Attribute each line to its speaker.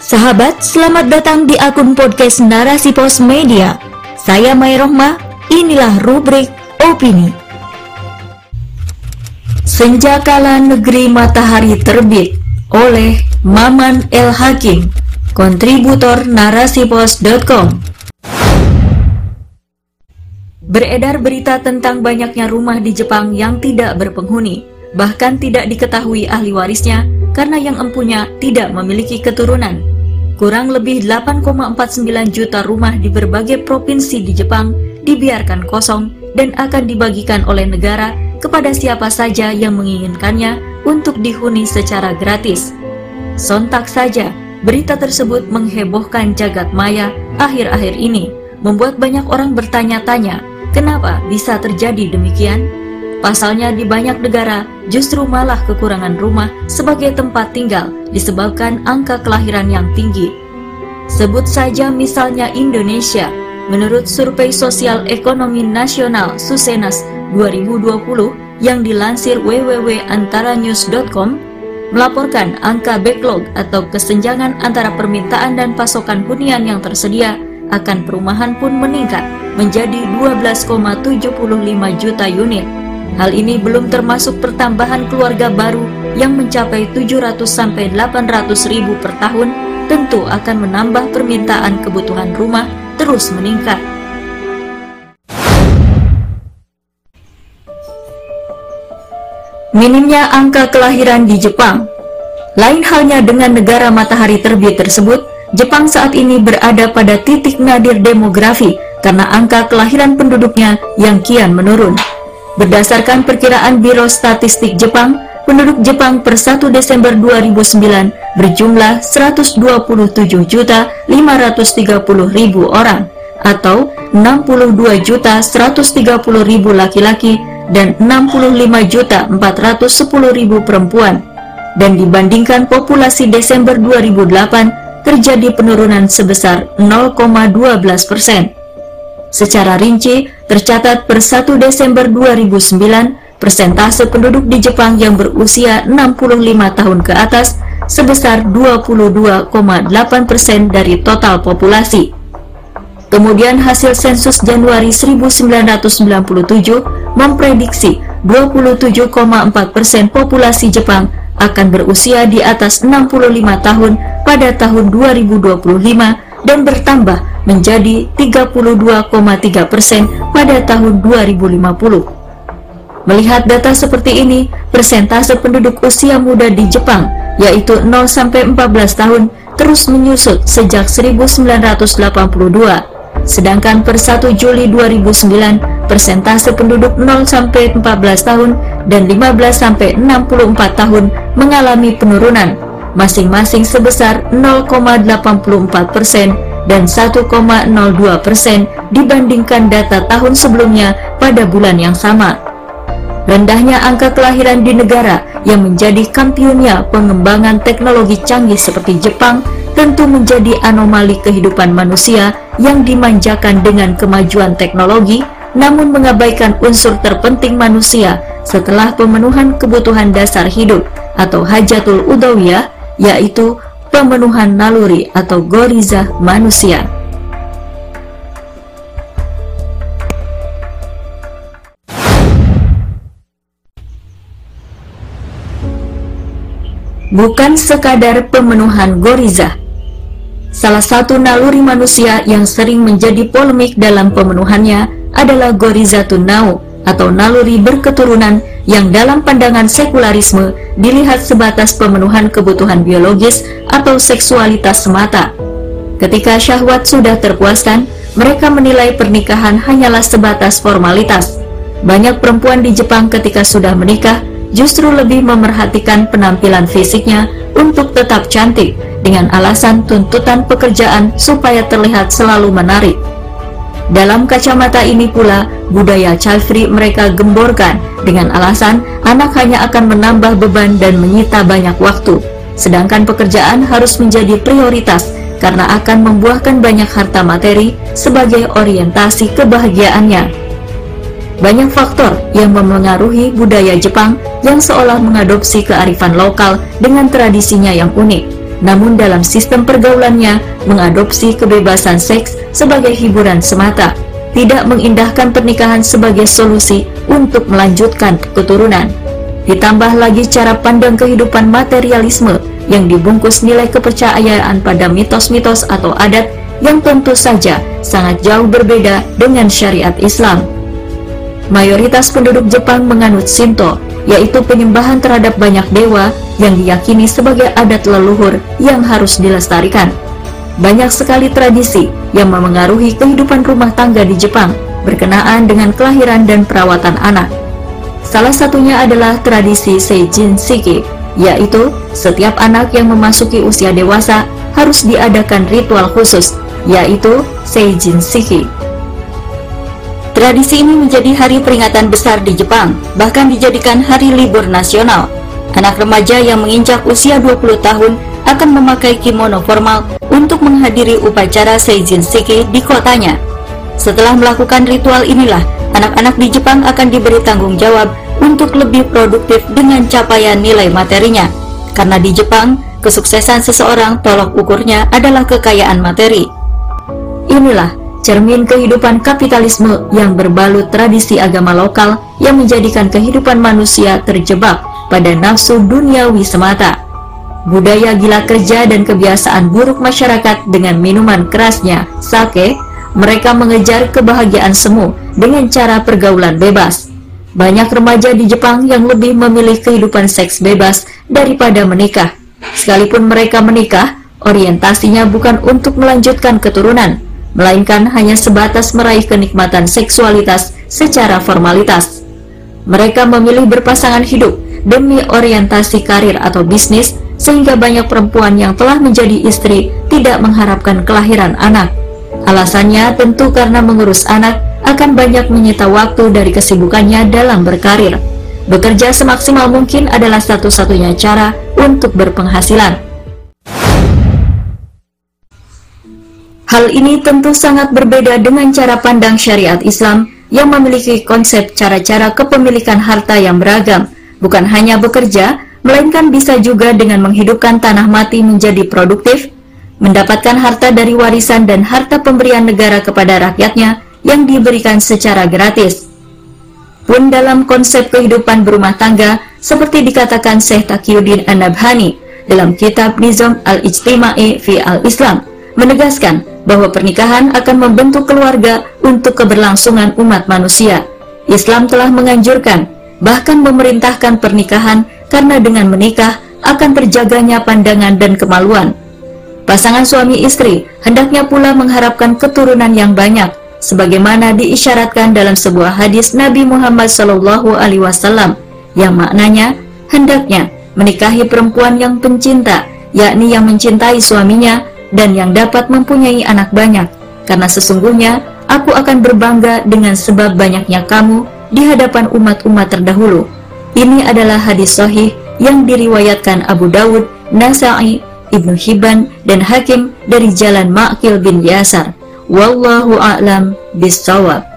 Speaker 1: Sahabat, selamat datang di akun podcast Narasi Pos Media. Saya Mai Rohma, inilah rubrik Opini. Senja Kala Negeri Matahari Terbit oleh Maman El Hakim, kontributor narasipos.com. Beredar berita tentang banyaknya rumah di Jepang yang tidak berpenghuni, bahkan tidak diketahui ahli warisnya karena yang empunya tidak memiliki keturunan. Kurang lebih 8,49 juta rumah di berbagai provinsi di Jepang dibiarkan kosong dan akan dibagikan oleh negara kepada siapa saja yang menginginkannya untuk dihuni secara gratis. Sontak saja, berita tersebut menghebohkan jagat maya akhir-akhir ini, membuat banyak orang bertanya-tanya, kenapa bisa terjadi demikian? Pasalnya di banyak negara justru malah kekurangan rumah sebagai tempat tinggal disebabkan angka kelahiran yang tinggi. Sebut saja misalnya Indonesia. Menurut survei sosial ekonomi nasional Susenas 2020 yang dilansir www.antaranews.com melaporkan angka backlog atau kesenjangan antara permintaan dan pasokan hunian yang tersedia akan perumahan pun meningkat menjadi 12,75 juta unit Hal ini belum termasuk pertambahan keluarga baru yang mencapai 700 sampai 800 ribu per tahun tentu akan menambah permintaan kebutuhan rumah terus meningkat. Minimnya angka kelahiran di Jepang Lain halnya dengan negara matahari terbit tersebut, Jepang saat ini berada pada titik nadir demografi karena angka kelahiran penduduknya yang kian menurun. Berdasarkan perkiraan Biro Statistik Jepang, penduduk Jepang per 1 Desember 2009 berjumlah 127.530.000 orang atau 62.130.000 laki-laki dan 65.410.000 perempuan dan dibandingkan populasi Desember 2008 terjadi penurunan sebesar 0,12 persen. Secara rinci, tercatat per 1 Desember 2009, persentase penduduk di Jepang yang berusia 65 tahun ke atas sebesar 22,8 persen dari total populasi. Kemudian hasil sensus Januari 1997 memprediksi 27,4 persen populasi Jepang akan berusia di atas 65 tahun pada tahun 2025 dan bertambah menjadi 32,3 persen pada tahun 2050. Melihat data seperti ini, persentase penduduk usia muda di Jepang, yaitu 0-14 tahun, terus menyusut sejak 1982. Sedangkan per 1 Juli 2009, persentase penduduk 0-14 tahun dan 15-64 tahun mengalami penurunan masing-masing sebesar 0,84 persen dan 1,02 persen dibandingkan data tahun sebelumnya pada bulan yang sama. Rendahnya angka kelahiran di negara yang menjadi kampionnya pengembangan teknologi canggih seperti Jepang tentu menjadi anomali kehidupan manusia yang dimanjakan dengan kemajuan teknologi namun mengabaikan unsur terpenting manusia setelah pemenuhan kebutuhan dasar hidup atau hajatul udawiyah yaitu pemenuhan naluri atau goriza manusia. Bukan sekadar pemenuhan goriza. Salah satu naluri manusia yang sering menjadi polemik dalam pemenuhannya adalah goriza tunau atau naluri berketurunan yang dalam pandangan sekularisme dilihat sebatas pemenuhan kebutuhan biologis atau seksualitas semata. Ketika syahwat sudah terpuaskan, mereka menilai pernikahan hanyalah sebatas formalitas. Banyak perempuan di Jepang ketika sudah menikah justru lebih memerhatikan penampilan fisiknya untuk tetap cantik dengan alasan tuntutan pekerjaan supaya terlihat selalu menarik. Dalam kacamata ini pula, budaya child free mereka gemborkan dengan alasan anak hanya akan menambah beban dan menyita banyak waktu. Sedangkan pekerjaan harus menjadi prioritas karena akan membuahkan banyak harta materi sebagai orientasi kebahagiaannya. Banyak faktor yang memengaruhi budaya Jepang yang seolah mengadopsi kearifan lokal dengan tradisinya yang unik. Namun dalam sistem pergaulannya mengadopsi kebebasan seks sebagai hiburan semata, tidak mengindahkan pernikahan sebagai solusi untuk melanjutkan keturunan. Ditambah lagi cara pandang kehidupan materialisme yang dibungkus nilai kepercayaan pada mitos-mitos atau adat yang tentu saja sangat jauh berbeda dengan syariat Islam. Mayoritas penduduk Jepang menganut Shinto, yaitu penyembahan terhadap banyak dewa yang diyakini sebagai adat leluhur yang harus dilestarikan. Banyak sekali tradisi yang memengaruhi kehidupan rumah tangga di Jepang berkenaan dengan kelahiran dan perawatan anak. Salah satunya adalah tradisi Seijin Shiki, yaitu setiap anak yang memasuki usia dewasa harus diadakan ritual khusus, yaitu Seijin Shiki. Tradisi ini menjadi hari peringatan besar di Jepang, bahkan dijadikan hari libur nasional. Anak remaja yang menginjak usia 20 tahun akan memakai kimono formal untuk menghadiri upacara Seijin Shiki di kotanya. Setelah melakukan ritual inilah, anak-anak di Jepang akan diberi tanggung jawab untuk lebih produktif dengan capaian nilai materinya. Karena di Jepang, kesuksesan seseorang tolok ukurnya adalah kekayaan materi. Inilah cermin kehidupan kapitalisme yang berbalut tradisi agama lokal yang menjadikan kehidupan manusia terjebak pada nafsu duniawi semata. Budaya gila kerja dan kebiasaan buruk masyarakat dengan minuman kerasnya, sake, mereka mengejar kebahagiaan semu dengan cara pergaulan bebas. Banyak remaja di Jepang yang lebih memilih kehidupan seks bebas daripada menikah. Sekalipun mereka menikah, orientasinya bukan untuk melanjutkan keturunan, melainkan hanya sebatas meraih kenikmatan seksualitas secara formalitas. Mereka memilih berpasangan hidup demi orientasi karir atau bisnis, sehingga banyak perempuan yang telah menjadi istri tidak mengharapkan kelahiran anak. Alasannya tentu karena mengurus anak akan banyak menyita waktu dari kesibukannya dalam berkarir. Bekerja semaksimal mungkin adalah satu-satunya cara untuk berpenghasilan. Hal ini tentu sangat berbeda dengan cara pandang syariat Islam yang memiliki konsep cara-cara kepemilikan harta yang beragam, bukan hanya bekerja, melainkan bisa juga dengan menghidupkan tanah mati menjadi produktif, mendapatkan harta dari warisan dan harta pemberian negara kepada rakyatnya yang diberikan secara gratis. Pun dalam konsep kehidupan berumah tangga, seperti dikatakan Syekh Taqiyuddin An-Nabhani dalam kitab Nizam al-Ijtima'i fi al-Islam, menegaskan bahwa pernikahan akan membentuk keluarga untuk keberlangsungan umat manusia. Islam telah menganjurkan, bahkan memerintahkan pernikahan karena dengan menikah akan terjaganya pandangan dan kemaluan. Pasangan suami istri hendaknya pula mengharapkan keturunan yang banyak, sebagaimana diisyaratkan dalam sebuah hadis Nabi Muhammad SAW yang maknanya hendaknya menikahi perempuan yang pencinta, yakni yang mencintai suaminya dan yang dapat mempunyai anak banyak, karena sesungguhnya aku akan berbangga dengan sebab banyaknya kamu di hadapan umat-umat terdahulu. Ini adalah hadis sahih yang diriwayatkan Abu Dawud, Nasai, Ibnu Hibban, dan Hakim dari jalan Ma'kil bin Yasar. Wallahu a'lam bisawab.